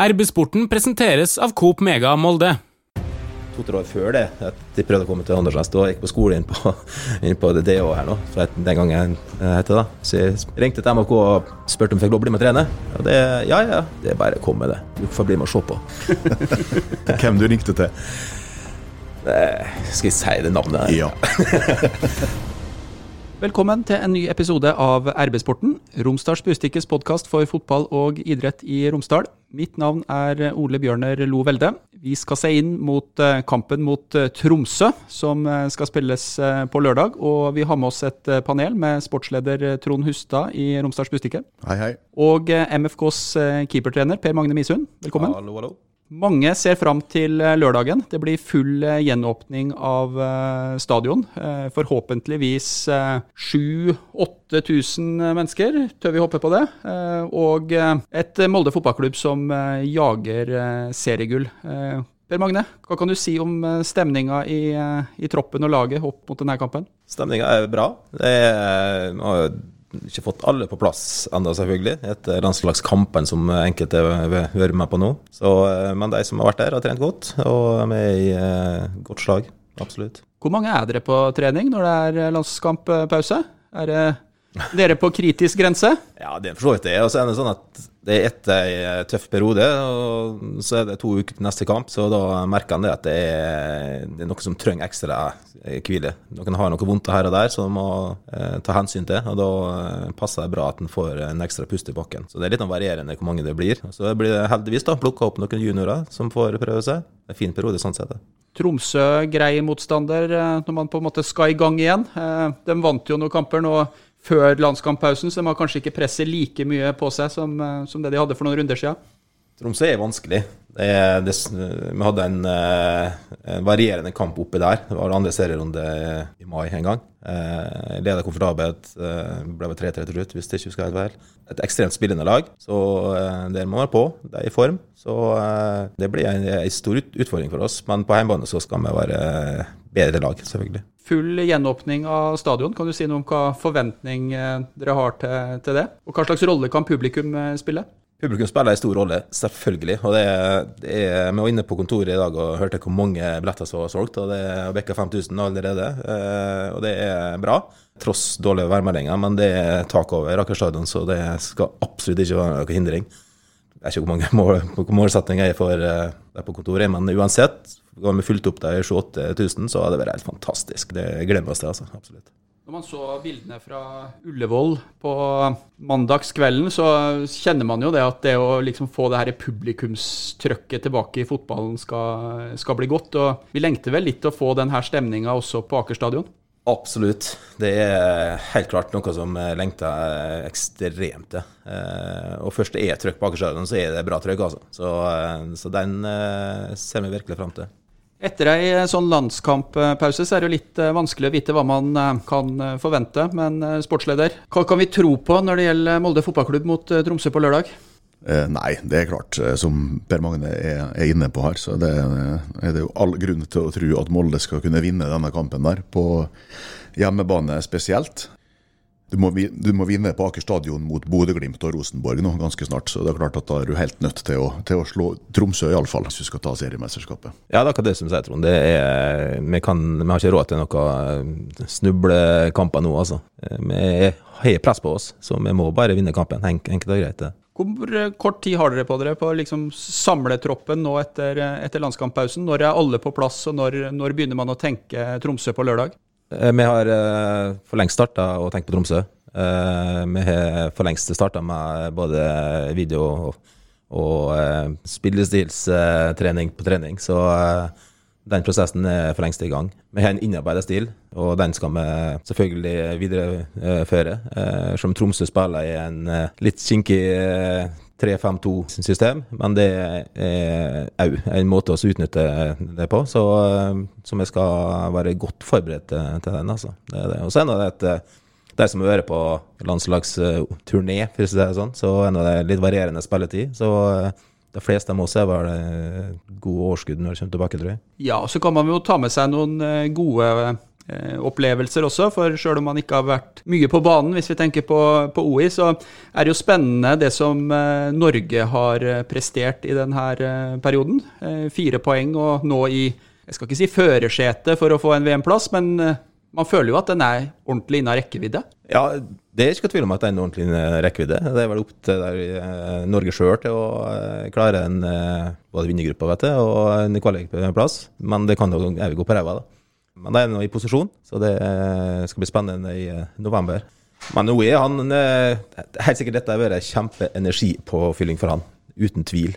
RB-sporten presenteres av Coop Mega Molde. to-tre år før det, at de prøvde å komme til Andersnes. Da gikk jeg på skole inn på, inn på det DH her nå, for den gangen jeg het det. da. Så jeg ringte til MHK og spurte om jeg fikk lov å bli med og trene. Og det, ja ja, det er bare å komme med det. Du får bli med og se på. Hvem du ringte til? Eh, Skal jeg si det navnet? her? Ja. Velkommen til en ny episode av RB-sporten, Romsdals Bustikkes podkast for fotball og idrett i Romsdal. Mitt navn er Ole Bjørner Lo Velde. Vi skal se inn mot eh, kampen mot eh, Tromsø, som eh, skal spilles på lørdag. Og vi har med oss et panel med sportsleder Trond Hustad i Romsdals Bustikke. Hei, hei. Og MFKs keepertrener Per Magne Misund. Velkommen. Hallo, hallo. Mange ser fram til eh, lørdagen. Det blir full eh, gjenåpning av eh, stadion. Forhåpentligvis 7000-8000 mennesker, tør vi håpe på det. Og et Molde fotballklubb som jager seriegull. Per Magne, hva kan du si om stemninga i, i troppen og laget opp mot denne kampen? Stemninga er bra. Det er, ikke fått alle på plass ennå, selvfølgelig, etter landslagskampen som enkelte hører meg på nå. Så, eh, men de som har vært der, har trent godt, og er med i eh, godt slag. Absolutt. Hvor mange er dere på trening når det er eh, landskamppause? Er det dere på kritisk grense? Ja, det er for så vidt det. Og så er det sånn at det er etter ei tøff periode, og så er det to uker til neste kamp. Så da merker han det at det er, det er noe som trenger ekstra eh, hvile. Noen har noe vondt her og der som må eh, ta hensyn til, og da eh, passer det bra at en får en ekstra pust i bakken. Så det er litt sånn varierende hvor mange det blir. Og Så blir det heldigvis da plukka opp noen juniorer som får prøve seg. Det er en fin periode sånn sett. Tromsø grei motstander eh, når man på en måte skal i gang igjen. Eh, De vant jo noen kamper nå før landskamppausen, så de har kanskje ikke presset like mye på seg som, eh, som det de hadde for noen runder siden. Tromsø er vanskelig. Er, det, vi hadde en, eh, en varierende kamp oppi der. Det var andre serierunde i mai en gang. Eh, Leda komfortabelt. Eh, ble vel 3-3 til slutt, hvis det ikke husker helt feil. Et ekstremt spillende lag, så eh, der må man være på. De er i form. Så det blir en, en stor utfordring for oss. Men på hjemmebane skal vi være bedre lag, selvfølgelig. Full gjenåpning av stadion. Kan du si noe om hva forventning eh, dere har til, til det? Og hva slags rolle kan publikum eh, spille? Publikum spiller en stor rolle, selvfølgelig. og det er, det er, Vi var inne på kontoret i dag og hørte hvor mange billetter som var solgt. og Det er bikka 5000 allerede, eh, og det er bra. Tross dårlige værmeldinger, men det er tak over Aker stadion, så det skal absolutt ikke være noen hindring. Jeg vet ikke hvor mange mål, hvor målsetting jeg får eh, der på kontoret, men uansett, har vi fylt opp der 28 000, så har det vært helt fantastisk. Det glemmer oss det, altså. Absolutt. Når man så bildene fra Ullevål på mandagskvelden, så kjenner man jo det at det å liksom få det her publikumstrøkket tilbake i fotballen skal, skal bli godt. Og vi lengter vel litt å få den her stemninga også på Aker stadion? Absolutt. Det er helt klart noe som lengter ekstremt til. Eh, Og først det er trøkk på Akerselven, så er det bra trøkk, altså. Så, eh, så den eh, ser vi virkelig fram til. Etter ei sånn landskamppause så er det jo litt vanskelig å vite hva man kan forvente. Men sportsleder, hva kan vi tro på når det gjelder Molde fotballklubb mot Tromsø på lørdag? Eh, nei, det er klart, eh, som Per Magne er, inne på her, så det eh, er det jo all grunn til å tro at Molde skal kunne vinne denne kampen der, på hjemmebane spesielt. Du må, du må vinne på Aker stadion mot Bodø-Glimt og Rosenborg nå ganske snart, så det er klart at da er du helt nødt til å, til å slå Tromsø iallfall, hvis du skal ta seriemesterskapet. Ja, det er akkurat det som sier, Trond. Er, vi, kan, vi har ikke råd til noen snublekamper nå, altså. Vi har press på oss, så vi må bare vinne kampen. Enkelt og greit. det. Hvor eh, kort tid har dere på dere på å liksom samle troppen nå etter, eh, etter landskamppausen? Når er alle på plass, og når, når begynner man å tenke Tromsø på lørdag? Eh, Vi har for lengst starta å tenke på Tromsø. Vi har for lengst starta med både video og, og spillestilstrening på trening, så den prosessen er for lengst i gang. Vi har en innarbeidet stil, og den skal vi selvfølgelig videreføre. Eh, Som Tromsø spiller i en eh, litt kinkig eh, 3-5-2-system, men det er òg en måte å utnytte det på. Så, eh, så vi skal være godt forberedt til, den. altså. Det er det. Og så er det et eh, de som har vært på landslagsturné, for å si det sånn, så er det litt varierende spilletid. Så eh, de fleste av oss er vel eh, gode årskudd når de kommer tilbake, tror jeg. Ja, så kan man jo ta med seg noen eh, gode eh, opplevelser også. For sjøl om man ikke har vært mye på banen, hvis vi tenker på, på OI, så er det jo spennende det som Norge har prestert i denne perioden. Fire poeng og nå i jeg skal ikke si førersetet for å få en VM-plass, men man føler jo at den er ordentlig innen rekkevidde. Ja, det er ikke tvil om at det er en ordentlig rekkevidde. Det er vel opp til der, eh, Norge sjøl til å eh, klare en eh, både vinnergruppa vet du, og en kvalikplass. Men det kan jo jeg gå på ræva, da. Men det er nå i posisjon, så det eh, skal bli spennende i eh, november. Men nå er han eh, Helt sikkert dette har vært kjempeenergipåfylling for han. Uten tvil.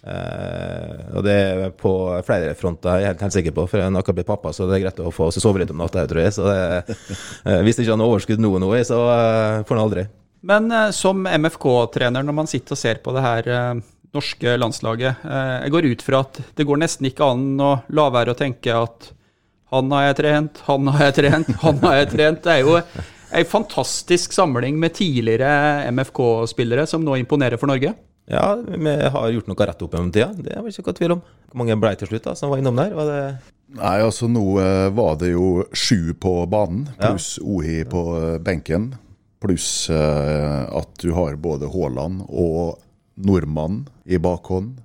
Eh, og det er på flere fronter, jeg er helt, helt sikker på. For jeg har akkurat blitt pappa, så det er greit å få sove litt om natta, tror jeg. Så det, uh, hvis det ikke har noe overskudd nå, noe, så uh, får han aldri. Men eh, som MFK-trener, når man sitter og ser på det her eh, norske landslaget eh, Jeg går ut fra at det går nesten ikke an å la være å tenke at han har jeg trent, han har jeg trent, han har jeg trent. Det er jo ei fantastisk samling med tidligere MFK-spillere som nå imponerer for Norge. Ja, vi har gjort noe rett opp gjennom tida. Det har vi ikke noe tvil om. Hvor mange ble til slutt da, som var innom der? Var det Nei, altså nå eh, var det jo sju på banen, pluss Ohi på eh, benken. Pluss eh, at du har både Haaland og nordmann i bakhånd.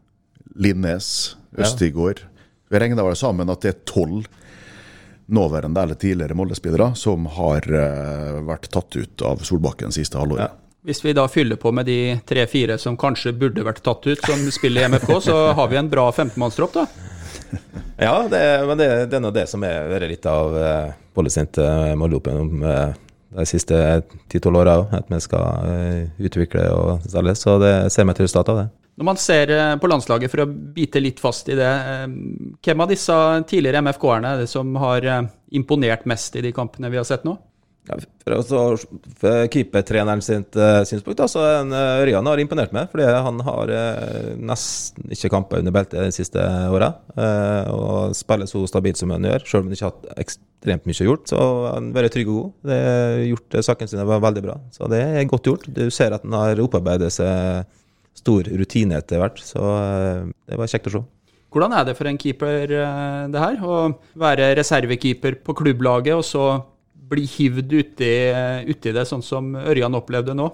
Linnes, Østigård. Vi regna vel sammen at det er tolv nåværende eller tidligere Molde-spillere som har vært tatt ut av Solbakken siste halvåret. Ja. Hvis vi da fyller på med de tre-fire som kanskje burde vært tatt ut, som spiller i MFK, så har vi en bra 15-mannstropp, da. Ja, det, men det, det er nå det som er vært litt av eh, policyen til Molde opp gjennom eh, de siste ti-tolv åra òg. At vi skal eh, utvikle og selge. Så det ser vi til resultat av det. Når man ser eh, på landslaget, for å bite litt fast i det, eh, hvem av disse tidligere MFK-erne er det som har eh, imponert mest i de kampene vi har sett nå? Ja, for for keepertreneren sitt uh, synspunkt, da, så er en, uh, Ørjan har imponert meg. Fordi han har uh, nesten ikke kamper under beltet de siste åra. og spiller så stabilt som han gjør, selv om han ikke har hatt ekstremt mye gjort. Så har han vært trygg og god. Det har gjort Sakene sine var veldig bra. Så det er godt gjort. Du ser at han har opparbeidet seg stor rutine etter hvert. Så det var kjekt å se. Hvordan er det for en keeper det her? Å være reservekeeper på klubblaget, og så bli hivd uti, uti det, sånn som Ørjan opplevde nå.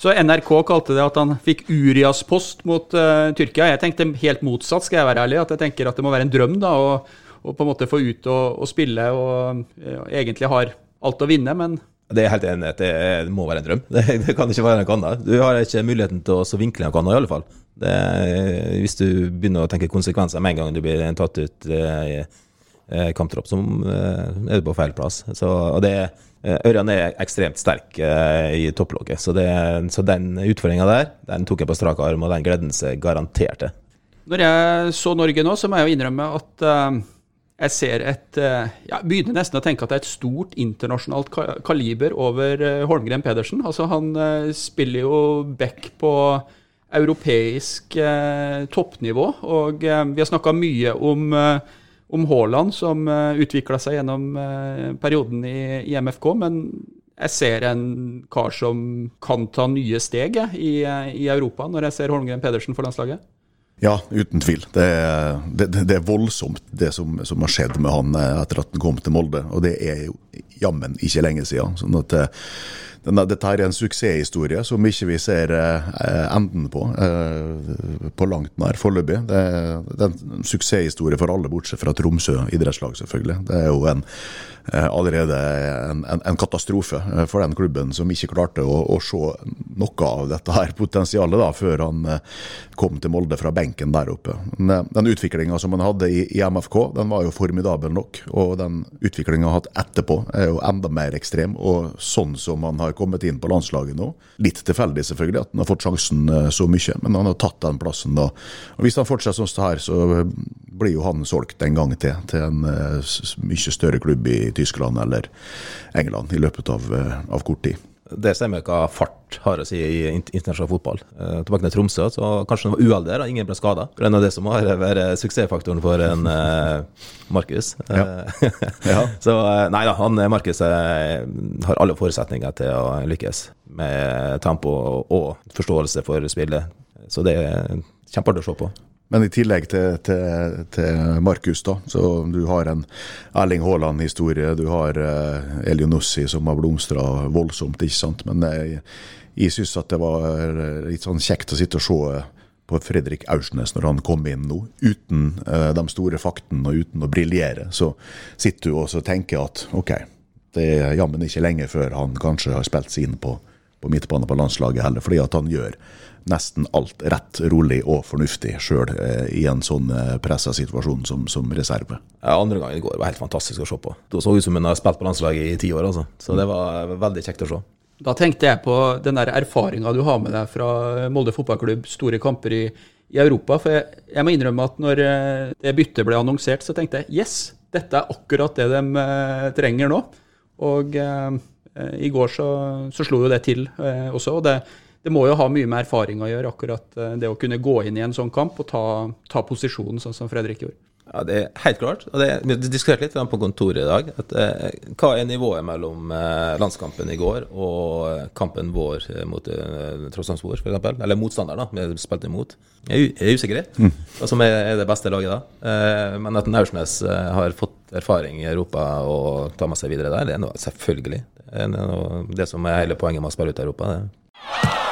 Så NRK kalte det at han fikk Urias post mot uh, Tyrkia. Jeg tenkte helt motsatt, skal jeg være ærlig. At jeg tenker at det må være en drøm da, å, å på en måte få ut og, og spille og uh, egentlig har alt å vinne, men det er helt enig. Det, det må være en drøm. Det, det, kan ikke være noe annet. Du har ikke muligheten til å vinkle noe annet, i alle fall. Det, hvis du begynner å tenke konsekvenser med en gang du blir tatt ut uh, Eh, kamptropp, som eh, er på feil plass. Så, og det eh, Ørjan er ekstremt sterk i topplokket, så, det, så den utfordringa der den tok jeg på strak arm, og den gleden seg garantert til. Når jeg så Norge nå, så må jeg jo innrømme at jeg ser et Jeg begynner nesten å tenke at det er et stort internasjonalt kaliber over Holmgren Pedersen. Altså, han spiller jo back på europeisk toppnivå, og vi har snakka mye om om Haaland, som uh, eh, utvikla seg gjennom uh, perioden i, i, MFK. Men jeg ser en kar som kan ta nye steg i, i, Europa, når jeg ser Holmgren Pedersen for landslaget. Ja, uten tvil. Det er, det, det er voldsomt det som, som, har skjedd med han eh, etter at han kom til Molde. Og det er jo jammen ikke lenge siden. Sånn at dette er en suksesshistorie som ikke vi ser eh, enden på eh, på langt nær foreløpig. Det, er en suksesshistorie for alle, bortsett fra Tromsø idrettslag, selvfølgelig. Det er jo en, allerede en, en, en, katastrofe for den klubben som ikke klarte å, å se noe av dette her potensialet da, før han kom til Molde fra benken der oppe. Men, den utviklinga som han hadde i, i, MFK, den var jo formidabel nok. Og den utviklinga han har hatt etterpå, er jo enda mer ekstrem. Og sånn som han har kommet inn på landslaget nå. Litt tilfeldig selvfølgelig at han har fått sjansen eh, så mye, men han har tatt den plassen da. Og Hvis han fortsetter sånn her, så eh, blir jo han solgt en gang til til en mye større klubb i Tyskland eller England i løpet av, uh, av kort tid. Det stemmer hva fart har å si i internasjonal fotball. Eh, tilbake til Tromsø, så kanskje det var uhell der, ingen ble skada. Det er det som har vært suksessfaktoren for en eh, Markus. Ja. ja. så eh, nei da, han Markus eh, har alle forutsetninger til å lykkes med tempo og forståelse for spillet. Så det er kjempeartig å se på. Men i tillegg til, til, til Markus, da, så du har en Erling Haaland-historie. Du har uh, Elionussi som har blomstra voldsomt, ikke sant. Men jeg, jeg syns at det var litt sånn kjekt å sitte og se på Fredrik Aursnes når han kom inn nå, uten uh, de store faktene og uten å briljere. Så sitter du og tenker at OK, det er jammen ikke lenge før han kanskje har spilt seg inn på, på midtbane på landslaget heller, fordi at han gjør nesten alt rett, rolig og fornuftig sjøl uh, i en sånn uh, pressa situasjon som, som reserve. Ja, andre gangen i går var helt fantastisk å se på. Det så ut som hun har spilt på landslaget i ti år, altså. Så det var veldig kjekt å se. Da tenkte jeg på den der erfaringa du har med deg fra Molde fotballklubb, store kamper i, i Europa. For jeg, jeg, må innrømme at når eh, det byttet ble annonsert, så tenkte jeg yes, dette er akkurat det de trenger nå. Og eh, i går så, så, slo jo det til eh, også. og det, det, må jo ha mye med erfaring å gjøre, akkurat det å kunne gå inn i en sånn kamp og ta, ta posisjonen, sånn som Fredrik gjorde. Ja, Det er helt klart. og det, Vi diskuterte litt på kontoret i dag. At, eh, hva er nivået mellom eh, landskampen i går og kampen vår eh, mot eh, Trondheimsvor, f.eks.? Eller motstander, da. Vi spilte imot. Jeg er usikker mm. hva som er, er, det beste laget da. Eh, men at Naursnes eh, har fått erfaring i Europa og tar med seg videre der, det er noe selvfølgelig. Det er noe, det som er hele poenget med å spille ut i Europa. det.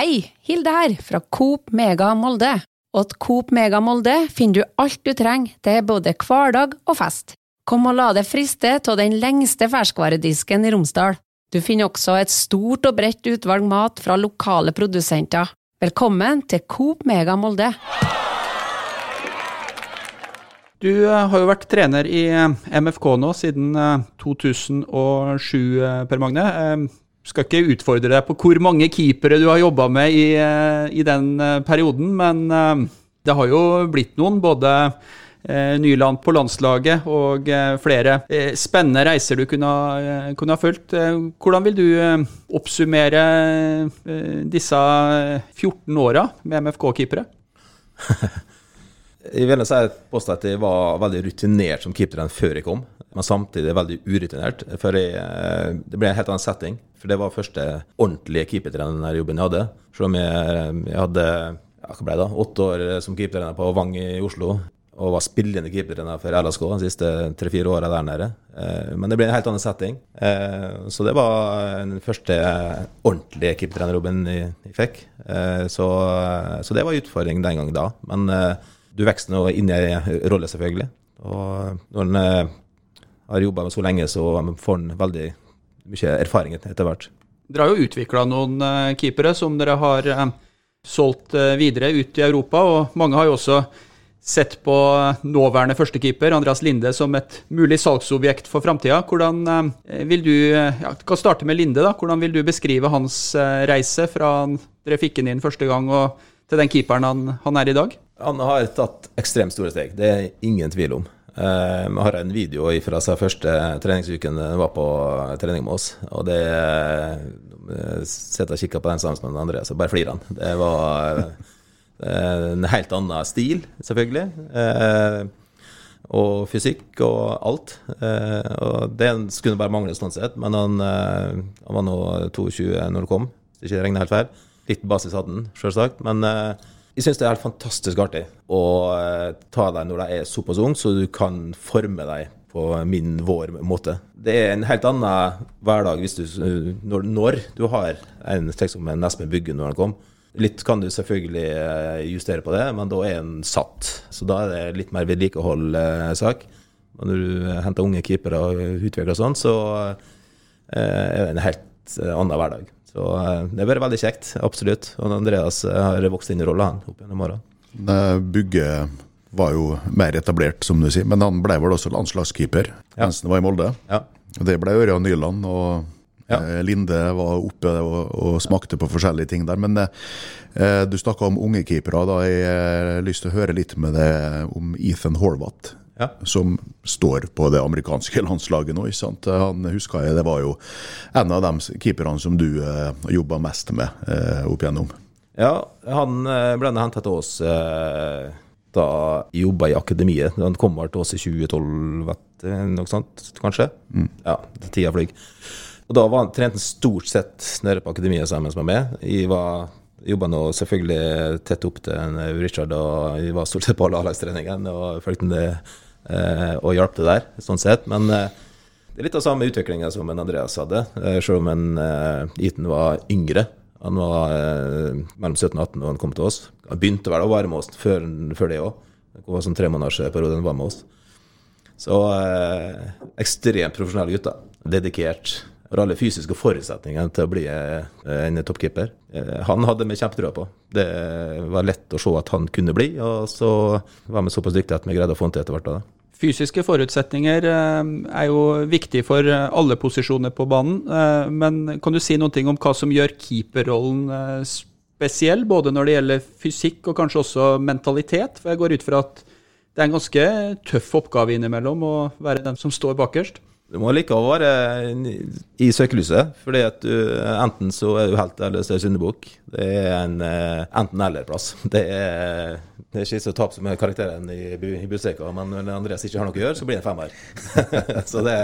Hei, Hilde her, fra Coop Mega Molde. Og at Coop Mega Molde finner du alt du trenger til både hverdag og fest. Kom og la deg friste av den lengste ferskvaredisken i Romsdal. Du finner også et stort og bredt utvalg mat fra lokale produsenter. Velkommen til Coop Mega Molde. Du eh, har jo vært trener i eh, MFK nå siden 2007, eh, Per Magne skal ikke utfordre deg på hvor mange keepere du har jobba med i, eh, i, den eh, perioden, men eh, det har jo blitt noen. Både Nyland på landslaget og flere spennende reiser du kunne, kunne ha fulgt. Hvordan vil du oppsummere disse 14 åra med MFK-keepere? Jeg vil si at jeg var veldig rutinert som keeper før jeg kom men samtidig veldig urutinert. For jeg, eh, det ble en helt annen setting. For det var første ordentlige keepertrenerjobben jeg hadde. Selv om jeg, jeg hadde ja, hva ble det, åtte år som keepertrener på Vang i Oslo. Og var spillende keepertrener for LSK de siste tre-fire åra der nede. Eh, men det ble en helt annen setting. Eh, så det var den første ordentlige keepertrenerjobben jeg fikk. Så, så det var en utfordring den gang da. Men du vokser nå inn i rolle, selvfølgelig. Og når en har jobba med så lenge, så får han veldig mye erfaring etter hvert. Dere har jo utvikla noen uh, keepere som dere har uh, solgt uh, videre ut i Europa, og mange har jo også sett på nåværende førstekeeper, Andreas Linde, som et mulig salgsobjekt for framtida. Hvordan vil du ja, kan starte med Linde, da. Hvordan vil du beskrive hans reise fra dere fikk han inn første gang og til den keeperen han, han er i dag? Han har tatt ekstremt store steg, det er ingen tvil om. Uh, vi har en video fra første treningsuken jeg var på trening med oss. Og det Sitter og kikker på den sammen med Andreas og bare flirer han. Det var en helt annen stil, selvfølgelig. Og fysikk og alt. og Det skulle bare mangle sånn sett, men han, han var nå 22 når det kom, hvis ikke regner helt feil. Litt basis hadde han, sjølsagt, Men jeg syns det er helt fantastisk artig å eh, ta deg når du er såpass ung, så du kan forme deg på min, vår måte. Det er en helt annen hverdag du, når, når du har en tekst som en Espen Bygge når han kom. Litt kan du selvfølgelig eh, justere på det, men da er en satt. Så da er det litt mer vedlikehold-sak. Og når du henter unge keepere og utvikler sånn, så eh, er det en helt annen hverdag. Så eh, det har vært veldig kjekt, absolutt. Og Andreas eh, har vokst inn i rolla opp gjennom åra. Bugge var jo mer etablert, som du sier, men han ble vel også landslagskeeper ja. mens han var i Molde. Ja. Det ble Ørjan Nyland, og ja. Eh, Linde var oppe og, og, smakte på forskjellige ting der. Men eh, du snakka om unge keepere. Da har jeg lyst til å høre litt med deg om Ethan Horvath ja. som står på det amerikanske landslaget nå. ikke sant? Han husker jeg, Det var jo en av de keeperne som du eh, jobba mest med eh, opp igjennom. Ja, han eh, ble henta til oss eh, da jeg jobba i akademiet. Han kom vel til oss i 2012, vet noe sånt, kanskje? Mm. Ja, tida flyr. Og da var han trente stort sett nede på akademiet sammen med meg. Jeg var Jobba nå selvfølgelig tett opp til en Richard, og vi var stort sett på alle A-lagstreningene og fulgte det og hjalp det der, sånn sett. Men eh, det er litt av samme utviklinga som en Andreas hadde, eh, selv om en eh, Eaton var yngre. Han var eh, mellom 17 og 18 da han kom til oss. Han begynte vel å være med oss før, før det òg. Det var sånn tremånedersperiode han var med oss. Så eh, ekstremt profesjonelle gutter. Dedikert har alle fysiske forutsetninger til å bli eh, en toppkeeper. Eh, han hadde vi kjempetrua på. Det var lett å se at han kunne bli, og så var vi såpass dyktige at vi greide å få han til etter hvert. Fysiske forutsetninger eh, er jo viktig for alle posisjoner på banen. Men kan du si noe om hva som gjør keeperrollen spesiell, både når det gjelder fysikk og kanskje også mentalitet? For jeg går ut fra at det er en ganske tøff oppgave innimellom å være den som står bakerst. Du må likevel være i søkelyset, fordi at du, enten så er du helt eller så er du syndebukk. Det er en eh, enten-eller-plass. Det, det, er ikke så tap som er karakteren i, i Buseka, men når Andreas ikke har noe å gjøre, så blir det en femmer. så det,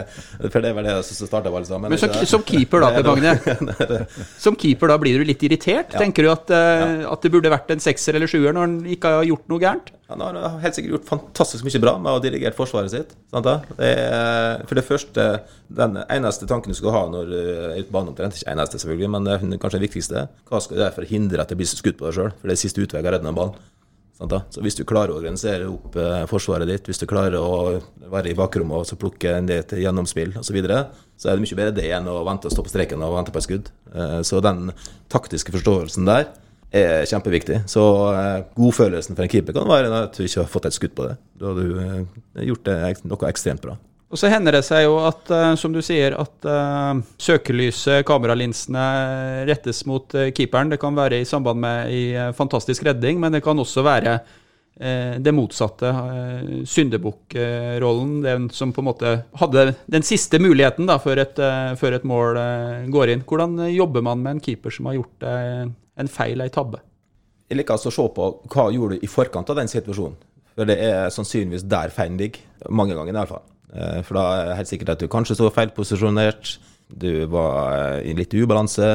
for det er vel det som starta alle sammen. Men så, som keeper da, Per Magne. Som keeper da blir du litt irritert? Ja. Tenker du at, uh, at, det burde vært en sekser eller sjuer når han ikke har gjort noe gærent? Han har helt sikkert gjort fantastisk mye bra med å ha dirigert forsvaret sitt. Det er, for det første, den eneste tanken du skal ha når er ute på banen, omtrent ikke eneste selvfølgelig, men kanskje den viktigste, hva skal du gjøre for å hindre at det blir skutt på deg sjøl? For det er siste utvei å redde den ballen. Så hvis du klarer å organisere opp eh, forsvaret ditt, hvis du klarer å være i bakrommet og plukke ned til gjennomspill osv., så, så er det mye bedre det enn å vente og stå på streken og vente på et skudd. Eh, så den taktiske forståelsen der er kjempeviktig. Så eh, godfølelsen for en keeper kan være at du ikke har fått et skudd på det. Da har du gjort det, noe ekstremt bra. Og så hender det seg jo at, uh, som du sier, at uh, søkelyset, kameralinsene, rettes mot uh, keeperen. Det kan være i samband med ei fantastisk redning, men det kan også være det motsatte. Syndebukkrollen, den som på en måte hadde den siste muligheten da, før, et, før et mål går inn. Hvordan jobber man med en keeper som har gjort en feil, ei tabbe? Jeg liker altså å se på hva gjorde du i forkant av den situasjonen. For det er sannsynligvis der feilen ligger. Mange ganger i hvert fall. Eh, for da er det helt sikkert at du kanskje så feilposisjonert, du var i litt ubalanse.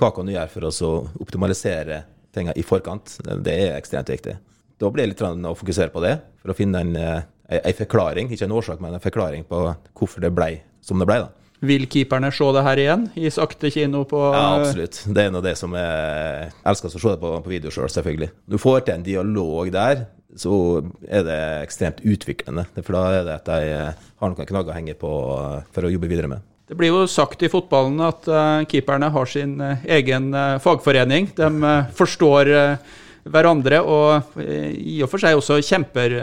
Hva kan du gjøre for å optimalisere tingene i forkant? Det er ekstremt viktig. Da blir det litt å fokusere på det, for å finne en, en eh, forklaring, ikke en årsak, men en forklaring på hvorfor det ble som det ble. da. Vil keeperne se det her igjen i sakte kino på Ja, absolutt. Det er noe det som jeg elsker å se det på, på video sjøl, selv, selvfølgelig. Du får til en dialog der så er det ekstremt utviklende. For da er det at de har noen knagger å henge på for å jobbe videre med. Det blir jo sagt i fotballen at uh, keeperne har sin egen fagforening. De forstår hverandre og i og for seg også kjemper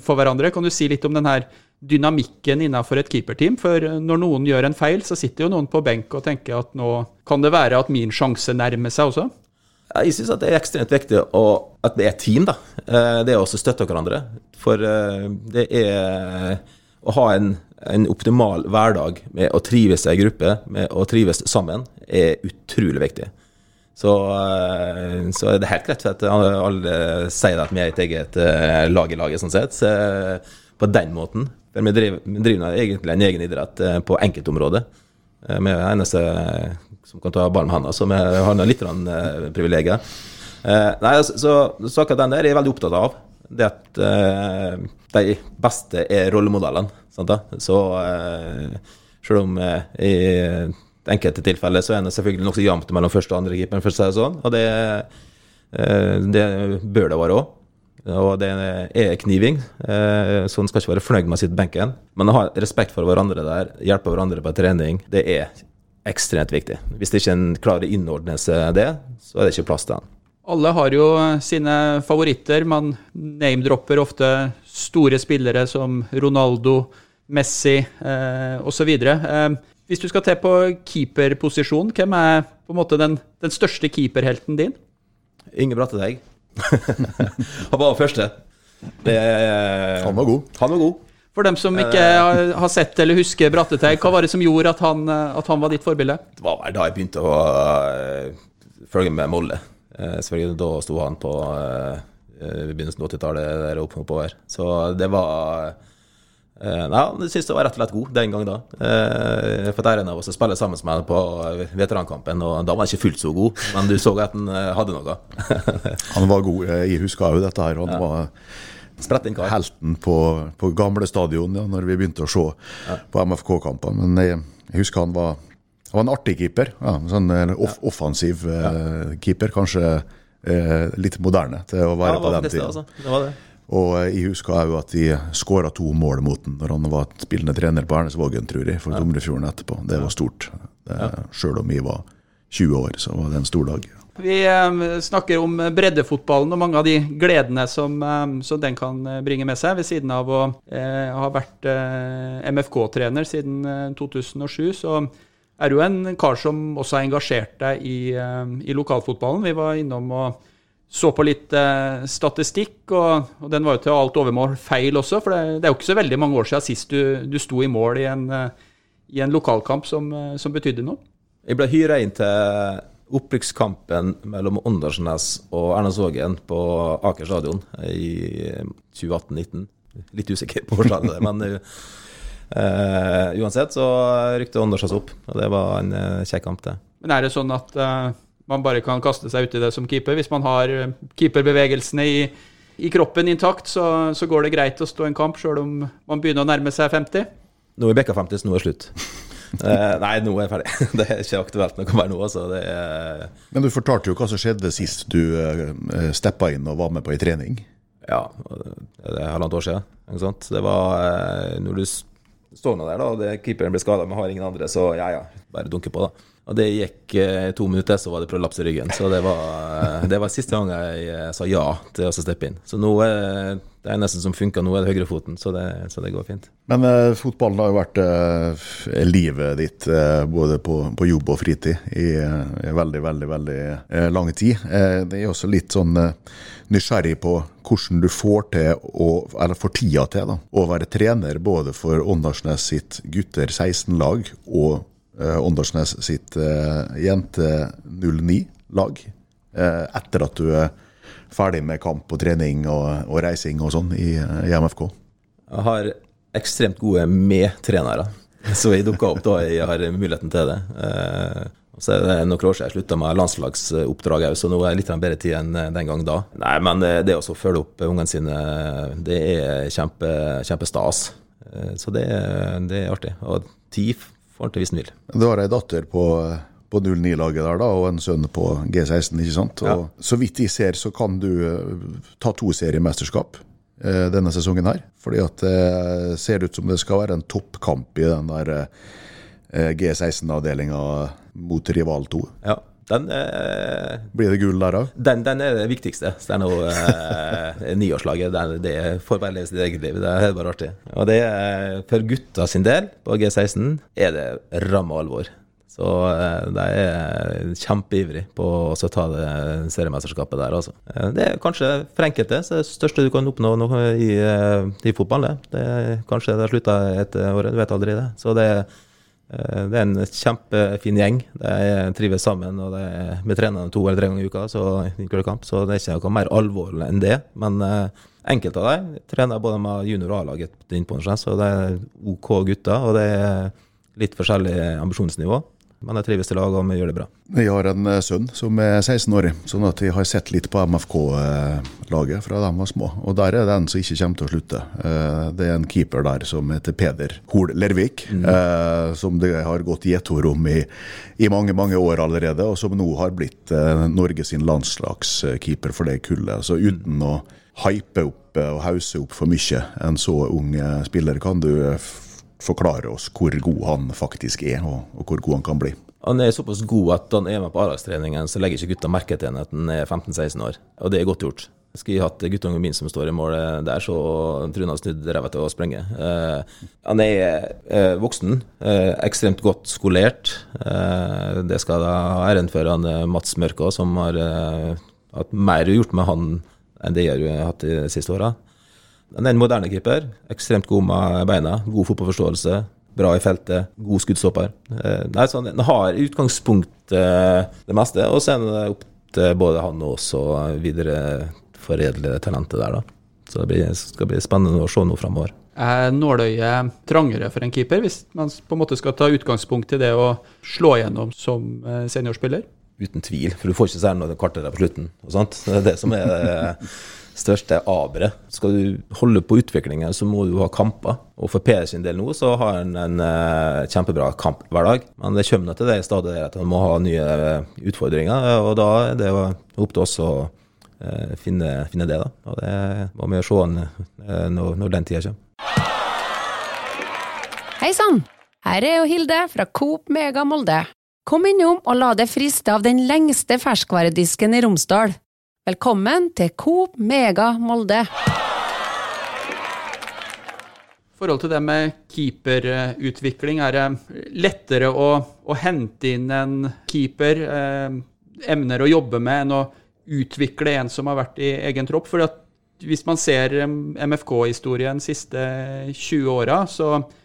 for hverandre. Kan du si litt om denne dynamikken innenfor et keeperteam? For når noen gjør en feil, så sitter jo noen på benk og tenker at nå kan det være at min sjanse nærmer seg også? Jeg syns det er ekstremt viktig å, at det er et team. da. Eh, det er også å støtte hverandre. For eh, det er å ha en, en optimal hverdag med å trives i gruppe, med å trives sammen, er utrolig viktig. Så, eh, så det helt greit at alle sier at vi er et eget lag i laget, sånn sett. Så på den måten. Vi driver, vi driver egentlig en egen idrett på enkeltområder. Vi er eneste som kan ta ballen med hendene, som har litt uh, privilegier. Uh, nei, altså, så, så akkurat den der er jeg veldig opptatt av. Det at uh, de beste er rollemodellene. Så uh, selv om i enkelte tilfeller så er det selvfølgelig nokså jevnt mellom første og andre keeper, for å si det sånn. Og det, det bør det være òg. Og det er kniving, så en skal ikke være fornøyd med å sitte benken. Men å ha respekt for hverandre der, hjelpe hverandre på trening, det er ekstremt viktig. Hvis ikke en klarer å innordne seg det, så er det ikke plass til den. Alle har jo sine favoritter. Man name-dropper ofte store spillere som Ronaldo, Messi eh, osv. Eh, hvis du skal til på keeperposisjon, hvem er på en måte den, den største keeperhelten din? Inge Brattedeg. han var første. Det, han var god. Han var god. For dem som ikke har sett eller husker Bratteteig, hva var det som gjorde at han, eh, at han var ditt forbilde? Det var vel da jeg begynte å uh, følge med Molle. Uh, selvfølgelig Da sto han på uh, begynnelsen av 80-tallet der opp, oppover. Så det var Eh, nei, Jeg syntes det var rett og slett god den gang da. Eh, for der er en av oss spiller sammen med ham på veterankampen, og da var han ikke fullt så god, men du så at han eh, hadde noe. Han var god. Jeg husker jo dette her. Han var Spretten kar. helten på, på gamle stadion ja, når vi begynte å se på MFK-kamper. Men jeg, jeg husker han var, han var en artig keeper. Ja, sånn eh, off, offensiv eh, keeper. Kanskje eh, litt moderne til å være det på den tida. altså. Det var det. Og eh, jeg husker òg at de skåra to mål mot den når han var spillende trener på Ernesvågen, tror jeg, for Tomrefjorden etterpå. Det var stort. Selv om jeg var 20 år, så var det en stor dag. Vi eh, snakker om breddefotballen og mange av de gledene som, eh, som den kan eh, bringe med seg. Ved siden av å eh, ha vært eh, MFK-trener siden eh, 2007, så er du en kar som også har engasjert deg i, i lokalfotballen. Vi var innom og så på litt eh, statistikk, og, og den var jo til alt overmål feil også. For det, det er jo ikke så veldig mange år siden sist du, du sto i mål i en, i en lokalkamp som, som betydde noe. Jeg ble hyra inn til opprykkskampen mellom Åndalsnes og Ernasvågen på Aker stadion i 2018-19. Litt usikker på årsaken, men uh, uansett så rykte Åndalsnes opp, og det var en uh, kjekk kamp, det. Men er det sånn at uh, man bare kan kaste seg uti det som keeper? Hvis man har keeperbevegelsene i, i kroppen intakt, så, så går det greit å stå en kamp, sjøl om man begynner å nærme seg 50? Nå er Bekka 50, så nå er det slutt. Eh, nei, nå er jeg ferdig. Det er ikke aktuelt noe mer nå, altså. Det Men du fortalte jo hva som skjedde sist du uh, steppa inn og var med på ei trening. Ja, det er halvannet år siden. Ikke sant? Det var eh, når du står nå der, da, og det, keeperen blir skada, men har ingen andre, så ja ja, bare dunke på, da. Og det gikk eh, to minutter, så var det prolaps i ryggen. Så det var, eh, det var siste gang jeg eh, sa ja til å steppe inn. Så nå er det eneste som funka nå, er det høyrefoten, så så det går fint. Men eh, fotballen har jo vært eh, livet ditt eh, både på, på jobb og fritid i, eh, i veldig, veldig veldig eh, lang tid. Eh, det er også litt sånn eh, nysgjerrig på hvordan du får til, å, eller får tida til, da, å være trener både for Åndalsnes sitt gutter 16-lag og eh, Åndalsnes sitt eh, jente 09-lag. Eh, etter at du er ferdig med kamp og trening og, og reising og sånn i, i MFK. Jeg har ekstremt gode medtrenere, så jeg dukka opp da jeg har muligheten til det. Eh, så er det noen år siden jeg slutta med landslagsoppdrag òg, så nå er det litt bedre tid enn den gang da. Nei, men eh, det å følge opp ungene sine, det er kjempe, kjempestas. Eh, Så det, det er artig. Og tid får en til hvis en vil. Du har ei datter på, på 09-laget der, da, og en sønn på G16, ikke sant? Og Så vidt jeg ser, så kan du eh, ta to seriemesterskap eh, denne sesongen her. Fordi at det ser ut som det skal være en toppkamp i den der eh, G16-avdelinga mot rival 2. Ja, den, eh, Blir det gull der òg? den, den er det viktigste. Så det er noe eh, Niårslaget, det, det får bare leve sitt eget liv. Det er bare artig. Og det er for gutta sin del, på G16, er det ramme alvor. Så eh, de er kjempeivrig på å ta det seriemesterskapet der, altså. Eh, Det er kanskje for enkelte det største du kan oppnå i, eh, i fotball, det. det er, kanskje det har slutta etter året, du vet aldri det. Så det Det er en kjempefin gjeng. De trives sammen. og er, Vi trener to eller tre ganger i uka, så, så det er ikke noe mer alvorlig enn det. Men enkelte av dem trener både med junior- og A-laget så det er OK gutter. Og det er litt forskjellig ambisjonsnivå. Men jeg trives til lag, og vi gjør det bra. Vi har en eh, sønn som er 16 år, sånn at jeg har sett litt på MFK-laget fra de var små. Og der er det en som ikke kommer til å slutte. Eh, Det er en keeper der som heter Peder Hol Lervik, mm. som det har gått gjetord om i, i mange mange år allerede, og som nå har blitt Norges Norge sin landslagskeeper for det kullet. Så uten å hype opp eh, og hause opp for mye en så ung eh, spiller, kan du eh, forklare oss hvor god han faktisk er, og, og hvor god han kan bli. Han er såpass god at han er med på A-lagstreningen, så legger ikke gutta merke til ham at han er 15-16 år. Og det er godt gjort. Skulle jeg hatt guttungen min som står i mål der, så tror han snudd ræva til å sprenge. Eh, han er eh, voksen, eh, ekstremt godt skolert. Eh, det skal jeg ha æren for han eh, Mats Mørkå, som har eh, hatt mer gjort med han enn det jeg har hatt de siste åra. Han er en moderne keeper. Ekstremt god med beina, god fotballforståelse. Bra i feltet, god skuddstopper. Eh, nei, så han, har i utgangspunktet eh, det meste, og så er det opp til både han og oss å videreforedle talentet der, da. Så det blir, skal bli spennende å se nå framover. Er nåløyet trangere for en keeper, hvis man på en måte skal ta utgangspunkt i det å slå gjennom som eh, seniorspiller? Uten tvil, for du får ikke særlig noe kartere på slutten. Det er det som er største aberet. Skal du holde på utviklingen, så må du ha kamper. Og for Per sin del nå, så har han en uh, kjempebra kamp hver dag. Men det kommer til det stadig at han må ha nye utfordringer, og da er det opp til oss å uh, finne, finne, det. da. Og det må vi se an uh, når, når den tida kommer. Hei sann! Her er jo Hilde fra Coop Mega Molde. Kom innom og la deg friste av den lengste ferskvaredisken i Romsdal. Velkommen til Coop Mega Molde. I forhold til det med keeperutvikling, er det lettere å, å hente inn en keeper, eh, emner å jobbe med, enn å utvikle en som har vært i egen tropp? For hvis man ser MFK-historien de siste 20 åra, så Eh,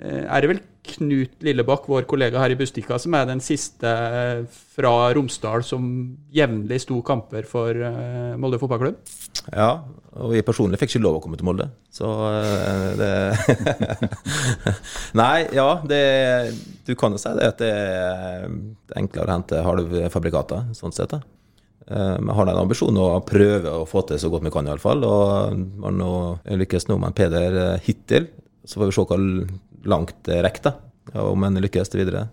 er det vel Knut Lillebakk, vår kollega her i Bustika, som er den siste eh, fra Romsdal som jevnlig sto kamper for eh, Molde fotballklubb? Ja, og jeg personlig fikk ikke lov å komme til Molde, så det Nei, ja, det, du kan jo si det at det er enklere å hente halvfabrikater, sånn sett. da. Vi har en ambisjon å prøve å få til så godt vi kan, iallfall. Og man nå lykkes nå med Peder hittil. Så får vi se hva langt rekker, om en lykkes til videre.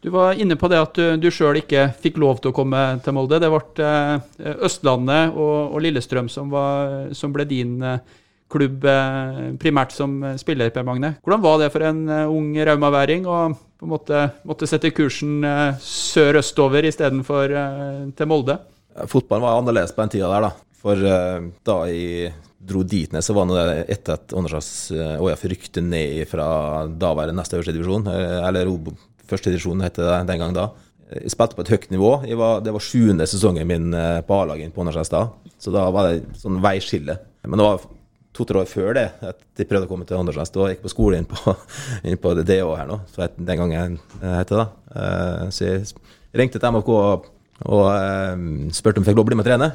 Du var inne på det at du, du sjøl ikke fikk lov til å komme til Molde. Det ble eh, Østlandet og, og Lillestrøm som, var, som, ble din eh, klubb eh, primært som spiller, Per Magne. Hvordan var det for en ung raumaværing å på en måte måtte sette kursen sør-østover istedenfor til Molde? Fotballen var annerledes på den tida der, da. For da i dro dit ned, så var det etter at Åndalsnes ÅIF rykte ned fra daværende neste øverste divisjon, eh, eller første divisjon het det den gang da. Jeg spilte på et høyt nivå. Var, det var sjuende sesongen min eh, på A-laget på Åndalsnes da, så da var det sånn veiskille. Men det var to-tre år før det at de prøvde å komme til Åndalsnes. Da gikk jeg på skole inn på, inn på DH her nå, så den gangen het det da. Eh, så jeg ringte til MFK og, og spurte om jeg fikk lov å bli med og trene.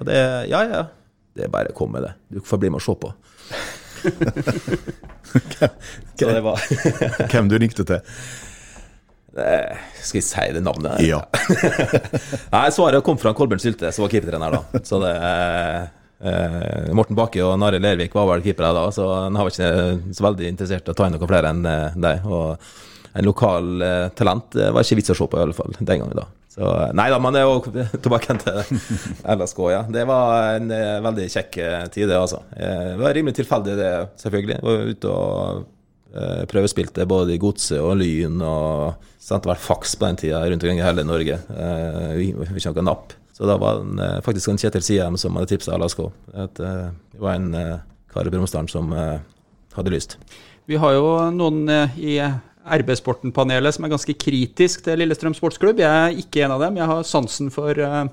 Og det Ja, ja. Det er bare å komme, med det. Du får bli med og se på. hvem, var Hvem du ringte til? Skal jeg si det navnet? Ja. Nei, Svaret kom fra Kolbjørn Sylte, som var keepertrener da. Så det eh, Morten Bakke og Nari Lervik var vel keepere da, så han var ikke så veldig interessert i å ta inn noen flere enn eh, deg. Og en lokal eh, talent var ikke vits å se på, i alle fall den gangen da. Så, nei da, men det er jo tilbake til LSK, ja. Det var en eh, veldig kjekk eh, tid, det, altså. Eh, det var rimelig tilfeldig, det, selvfølgelig. Jeg var ute og prøvespilte både i Godset og Lyn, og sendte hvert faks på den tida rundt omkring i hele Norge. Vi fikk ikke noe napp. Så da var det faktisk en Kjetil Siem som hadde tipsa LSK. At, det var en kar i Bromsdalen som hadde lyst. Vi har jo noen i RB-Sporten-panelet som er ganske kritisk til Lillestrøm sportsklubb. Jeg er ikke en av dem. Jeg har sansen for, eh,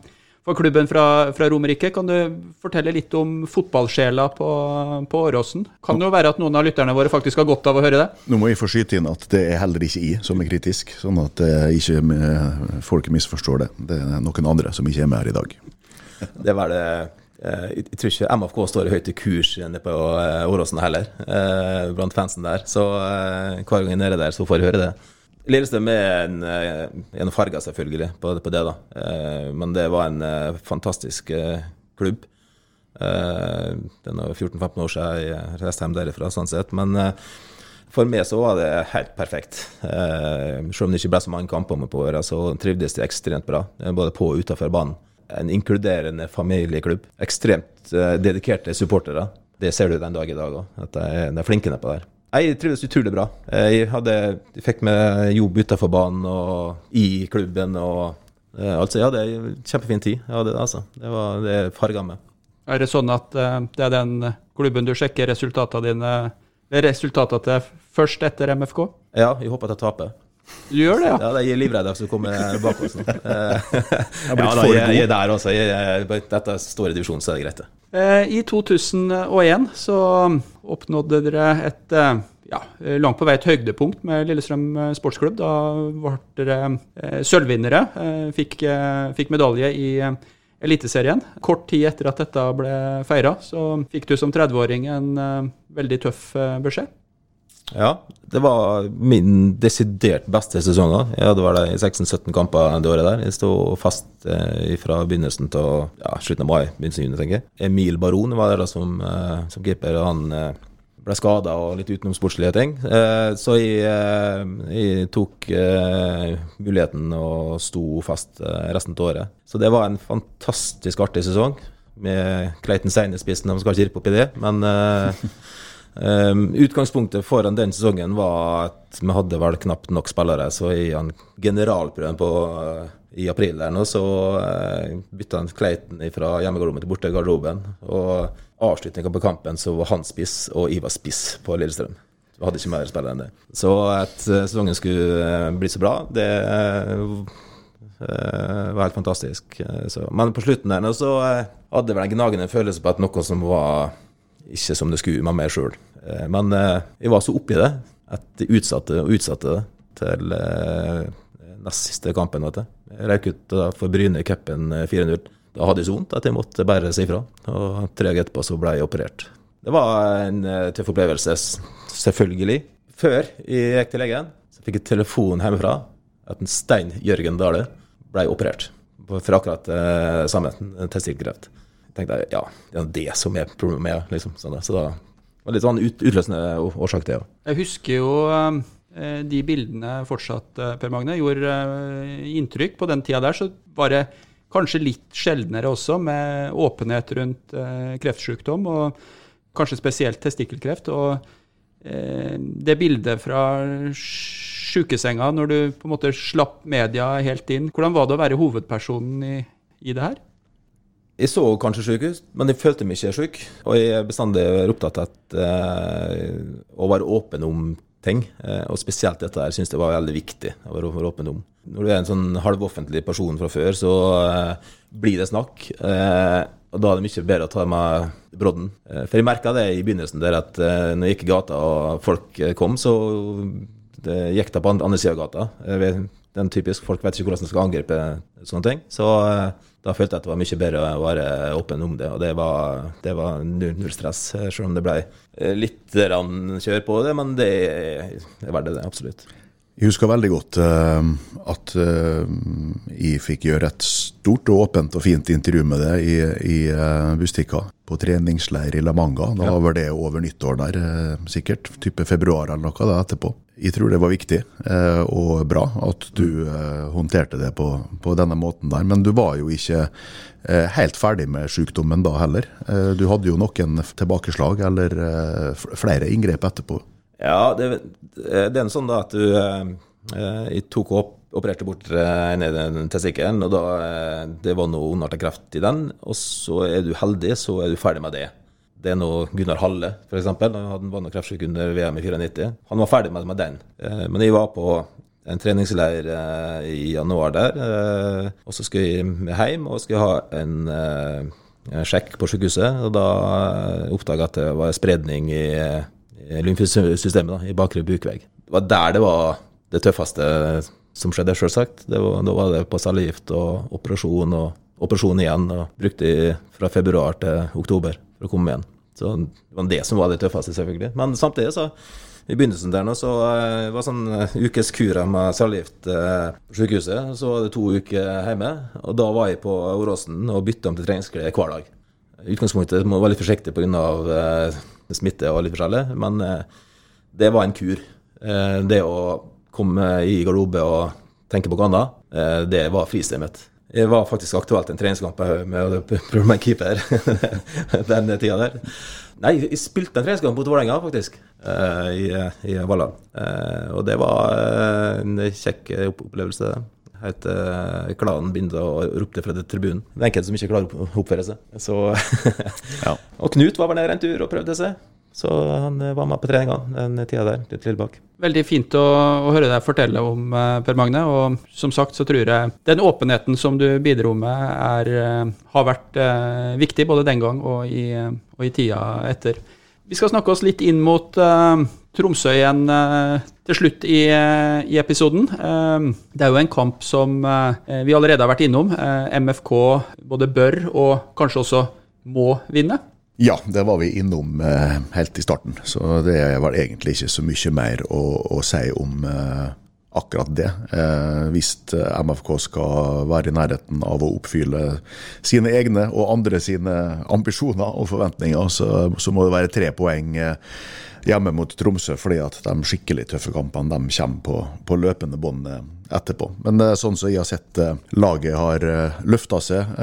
for klubben fra, fra Romerike. Kan du fortelle litt om fotballsjela på, på Åråsen? Kan det jo være at noen av lytterne våre faktisk har godt av å høre det? Nå må jeg få skyte inn at det er heller ikke jeg som er kritisk, sånn at eh, ikke folk misforstår det. Det er noen andre som ikke er med her i dag. Det var det Eh, jeg tror ikke MFK står høyt i kurs nede på eh, Åråsen heller, eh, blant fansen der. Så hver gang jeg er nede der, så får jeg høre det. Lillestrøm er en, en farga, selvfølgelig, på, på, det, da. Men det var en fantastisk klubb. Det er 14-15 år siden jeg reiste hjem derifra, sånn sett. Men for meg så var det helt perfekt. Selv om det ikke ble så mange kamper med på året, så trivdes de ekstremt bra. Både på og utenfor banen en inkluderende familieklubb. Ekstremt uh, dedikerte supportere. Det ser du den dag i dag òg, at de er, på flinke nedpå der. Jeg trives utrolig bra. Jeg, hadde, jeg fikk med jobb utenfor banen og i klubben. og altså, Jeg hadde en kjempefin tid. Jeg hadde altså. Det, var, det farga meg. Er det sånn at det er den klubben du sjekker resultatene dine resultatene til først etter MFK? Ja, jeg håper at jeg taper. Du gjør det, ja? Ja, Jeg er livredd for å komme bak oss nå. ja, da, jeg, jeg, er der også. Jeg, dette er store divisjon, så er det greit, det. Eh, I 2001 så oppnådde dere et eh, ja, langt på vei et høydepunkt med Lillestrøm eh, sportsklubb. Da ble dere sølvvinnere. Fikk, fikk medalje i Eliteserien. Kort tid etter at dette ble feira, så fikk du som 30-åring en veldig tøff beskjed. Ja, det var min desidert beste sesong. Jeg hadde vært i 16-17 kamper det året der. Jeg sto fast eh, fra begynnelsen til ja, slutten av mai, begynnelsen av juni, tenker jeg. Emil Baron var der som, eh, som keeper. Han eh, ble skada og litt utenomsportslige ting. Eh, så jeg, eh, jeg tok eh, muligheten og sto fast resten av året. Så det var en fantastisk artig sesong med Clayton Seine i spissen. De skal ikke rippe opp i det, men Um, utgangspunktet foran den sesongen var at vi hadde vel knapt nok spillere. Så i generalprøven på, uh, i april der nå, så uh, bytta han Clayton fra hjemmegarderoben til borte i garderoben. Og avslutninga på kampen så var han spiss, og jeg var spiss på Lillestrøm. Vi hadde ikke mer spillere enn det. Så at uh, sesongen skulle bli så bra, det var helt fantastisk. Men på slutten der nå så hadde vel en gnagende følelse på at noe som var ikke som det skulle med meg sjøl. Men jeg var så oppi det at jeg utsatte og utsatte det til nest siste kampen. vet. Jeg røk ut for Bryne i cupen 4-0. Da hadde jeg så vondt at jeg måtte bare si ifra. Og tre dager etterpå så ble jeg operert. Det var en tøff opplevelse, selvfølgelig. Før jeg gikk til legen, så fikk jeg telefon hjemmefra at en Stein Jørgen Dale ble operert for akkurat uh, samme testikkelkreft. Jeg tenkte ja, det er det som er problemet. Liksom, sånn, så da var litt sånn ut, utløsende årsak til det. Jeg husker jo uh, de bildene fortsatt, Per Magne, gjorde inntrykk. På den tida der så var det Kanskje litt sjeldnere også, med åpenhet rundt eh, kreftsykdom, og kanskje spesielt testikkelkreft. Og eh, det bildet fra sjukesenga når du på en måte slapp media helt inn, hvordan var det å være hovedpersonen i, i det her? Jeg så kanskje syk ut, men jeg følte meg ikke syk. Og jeg er bestandig opptatt av eh, å være åpen om ting. Eh, og spesielt dette her syns jeg var veldig viktig å være åpen om når du er en sånn halvoffentlig person fra før, så uh, blir det snakk. Og da er det mye bedre å ta med brodden. For jeg merka det i begynnelsen, der at når jeg gikk i gata og folk kom, så det gikk det på andre sida av gata. Den typisk Folk vet ikke hvordan de skal angripe sånne ting. Så da følte jeg at det var mye bedre å være åpen om det, og det var, det var null, stress. Selv om det ble litt kjør på det, men det er verdt det, absolutt. Jeg husker veldig godt uh, at uh, jeg fikk gjøre et stort og åpent og fint intervju med deg i, i uh, Bustika på treningsleir i La Manga. Da var det over nyttår der, sikkert. Type februar eller noe da etterpå. Jeg tror det var viktig og bra at du håndterte det på, på, denne måten der. Men du var jo ikke helt ferdig med sykdommen da heller. du hadde jo noen tilbakeslag eller flere inngrep etterpå. Ja, det, det er sånn da at du eh, Jeg tok opp, opererte bort eh, testikkelen, og da eh, det var noe ondartet kreft i den. Og så er du heldig, så er du ferdig med det. Det er noe Gunnar Halle, f.eks. Han var noe kreftsyk under VM i 94. Han var ferdig med, med den. Men jeg var på en treningsleir i januar der. Og så skulle jeg hjem og skulle ha en, sjekk på sykehuset. Og da oppdaga jeg at det var spredning i lymfesystemet i bakre bukvegg. Det var der det var det tøffeste som skjedde, sjølsagt. Da var det på cellegift og operasjon og operasjon igjen. og Brukte fra februar til oktober for å komme igjen. Så det var det som var det tøffeste, selvfølgelig. Men samtidig, så i begynnelsen der nå, så uh, var sånn uh, ukes kur med cellegift uh, på sykehuset. Så var det to uker hjemme, og da var jeg på Åråsen og bytta om til treningsklær hver dag. I utgangspunktet må jeg være litt forsiktig pga. Smitte og litt forskjellig. Men eh, det var en kur. Eh, det å komme i garderobe og tenke på noe annet, eh, det var fristedet mitt. Det var faktisk aktuelt en treningskamp med å prøve meg keeper den tida der. Nei, jeg spilte en treningskamp mot Vålerenga, faktisk, i, i Valland. Og det var en kjekk opplevelse. Helt uh, klanen begynte å rope fra tribunen. Det er enkelte som ikke klarer å oppføre seg. Så, ja. Og Knut var vel nede en tur og prøvde seg. Så han eh, var med på treningene den tida der. litt tilbake. Veldig fint å, å, høre deg fortelle om, uh, Per Magne. Og som sagt så tror jeg den åpenheten som du bidro med, er, har vært viktig både den gang og i, og i tida etter. Vi skal snakke oss litt inn mot uh, Tromsø igjen uh, til slutt i, uh, i episoden. det er jo en kamp som vi allerede har vært innom. MFK både bør og kanskje også må vinne. Ja, det var vi innom helt i starten. Så det var egentlig ikke så mye mer å, å si om akkurat det. Eh, hvis MFK skal være i nærheten av å oppfylle sine egne og andre sine ambisjoner og forventninger, så, så må det være tre poeng eh, hjemme mot Tromsø, fordi at de skikkelig tøffe kampene de kommer på, på løpende bånd eh, etterpå. Men eh, sånn som jeg har sett eh, laget har eh, løfta seg,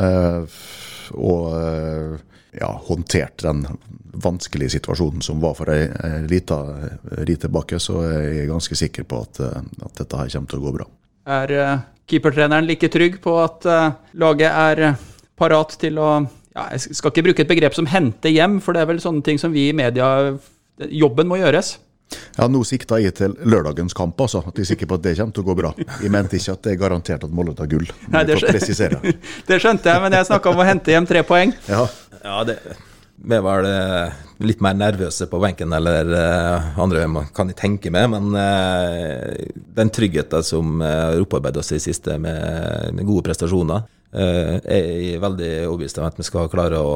og ja, håndtert den vanskelige situasjonen som var for ei lita ri tilbake, så er jeg ganske sikker på at, at, dette her kommer til å gå bra. Er uh, keepertreneren like trygg på at laget er parat til å ja, Jeg skal ikke bruke et begrep som 'hente hjem', for det er vel sånne ting som vi i media Jobben må gjøres. Ja, Nå sikta jeg til lørdagens kamp, altså. At jeg er sikker på at det kommer til å gå bra. Jeg mente ikke at det er garantert at Molde tar gull. Nei, det, skjønte, det skjønte jeg, men jeg snakka om å hente hjem tre poeng. Ja, ja det vi var litt mer nervøse på benken eller uh, andre kan jeg tenke meg, men uh, den tryggheten som har opparbeidet oss i siste med, med gode prestasjoner, er jeg veldig overbevist om at vi skal klare å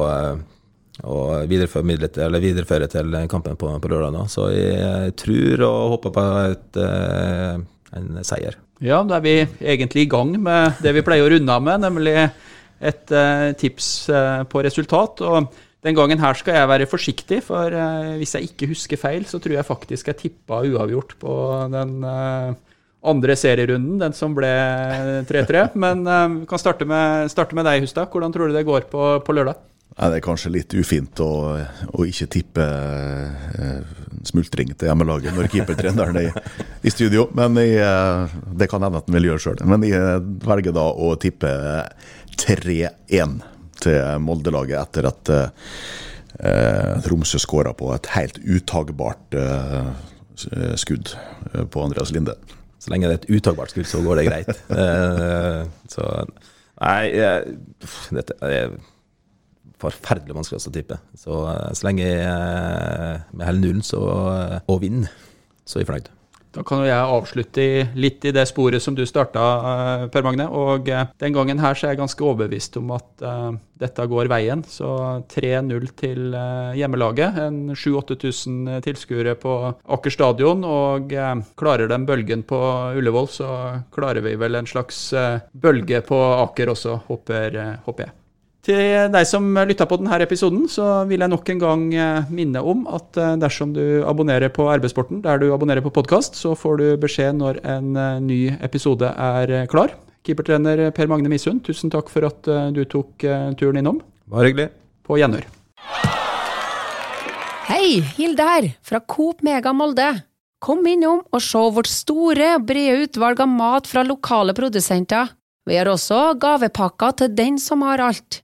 å videreføre til, videreføre til kampen på, på lørdag. nå. Så jeg tror og håper på et, eh, en seier. Ja, da er vi egentlig i gang med det vi pleier å runde av med, nemlig et uh, tips uh, på resultat. og den gangen her skal jeg være forsiktig, for uh, hvis jeg ikke husker feil, så tror jeg faktisk jeg tippa uavgjort på den andre serierunden, den som ble 3-3. Men vi kan starte med, starte med deg, Hustad. Hvordan tror du det går på, på lørdag? Ja, det er kanskje litt ufint å, å ikke tippe eh, smultring til hjemmelaget når keepertreneren er i, i studio, men jeg, eh, det kan hende at han vil gjøre sjøl. Men jeg velger da å tippe 3-1 til Molde-laget etter at eh, Tromsø skåra på et helt utagbart eh, skudd eh, på Andreas Linde. Så lenge det er et utagbart skudd, så går det greit. Eh, så Nei, dette er forferdelig vanskelig å tippe. Så, eh, så lenge jeg eh, med hele nullen og vinner, så er jeg fornøyd. Da kan jo jeg avslutte litt i det sporet som du starta, Per Magne. Og den gangen her så er jeg ganske overbevist om at uh, dette går veien. Så 3-0 til hjemmelaget. En 7000-8000 tilskuere på Aker stadion. Og klarer de bølgen på Ullevål, så klarer vi vel en slags bølge på Aker også, håper, håper jeg. Til deg som lytta på denne episoden, så vil jeg nok en gang eh, minne om at eh, dersom du abonnerer på Arbeidssporten der du abonnerer på podkast, så får du beskjed når en eh, ny episode er klar. Keepertrener Per Magne Misund, tusen takk for at du tok turen innom. Bare hyggelig. På gjenhør. Hei, Hilde her, fra Coop Mega Molde. Kom innom og se vårt store, brede utvalg av mat fra lokale produsenter. Vi har også gavepakker til den som har alt.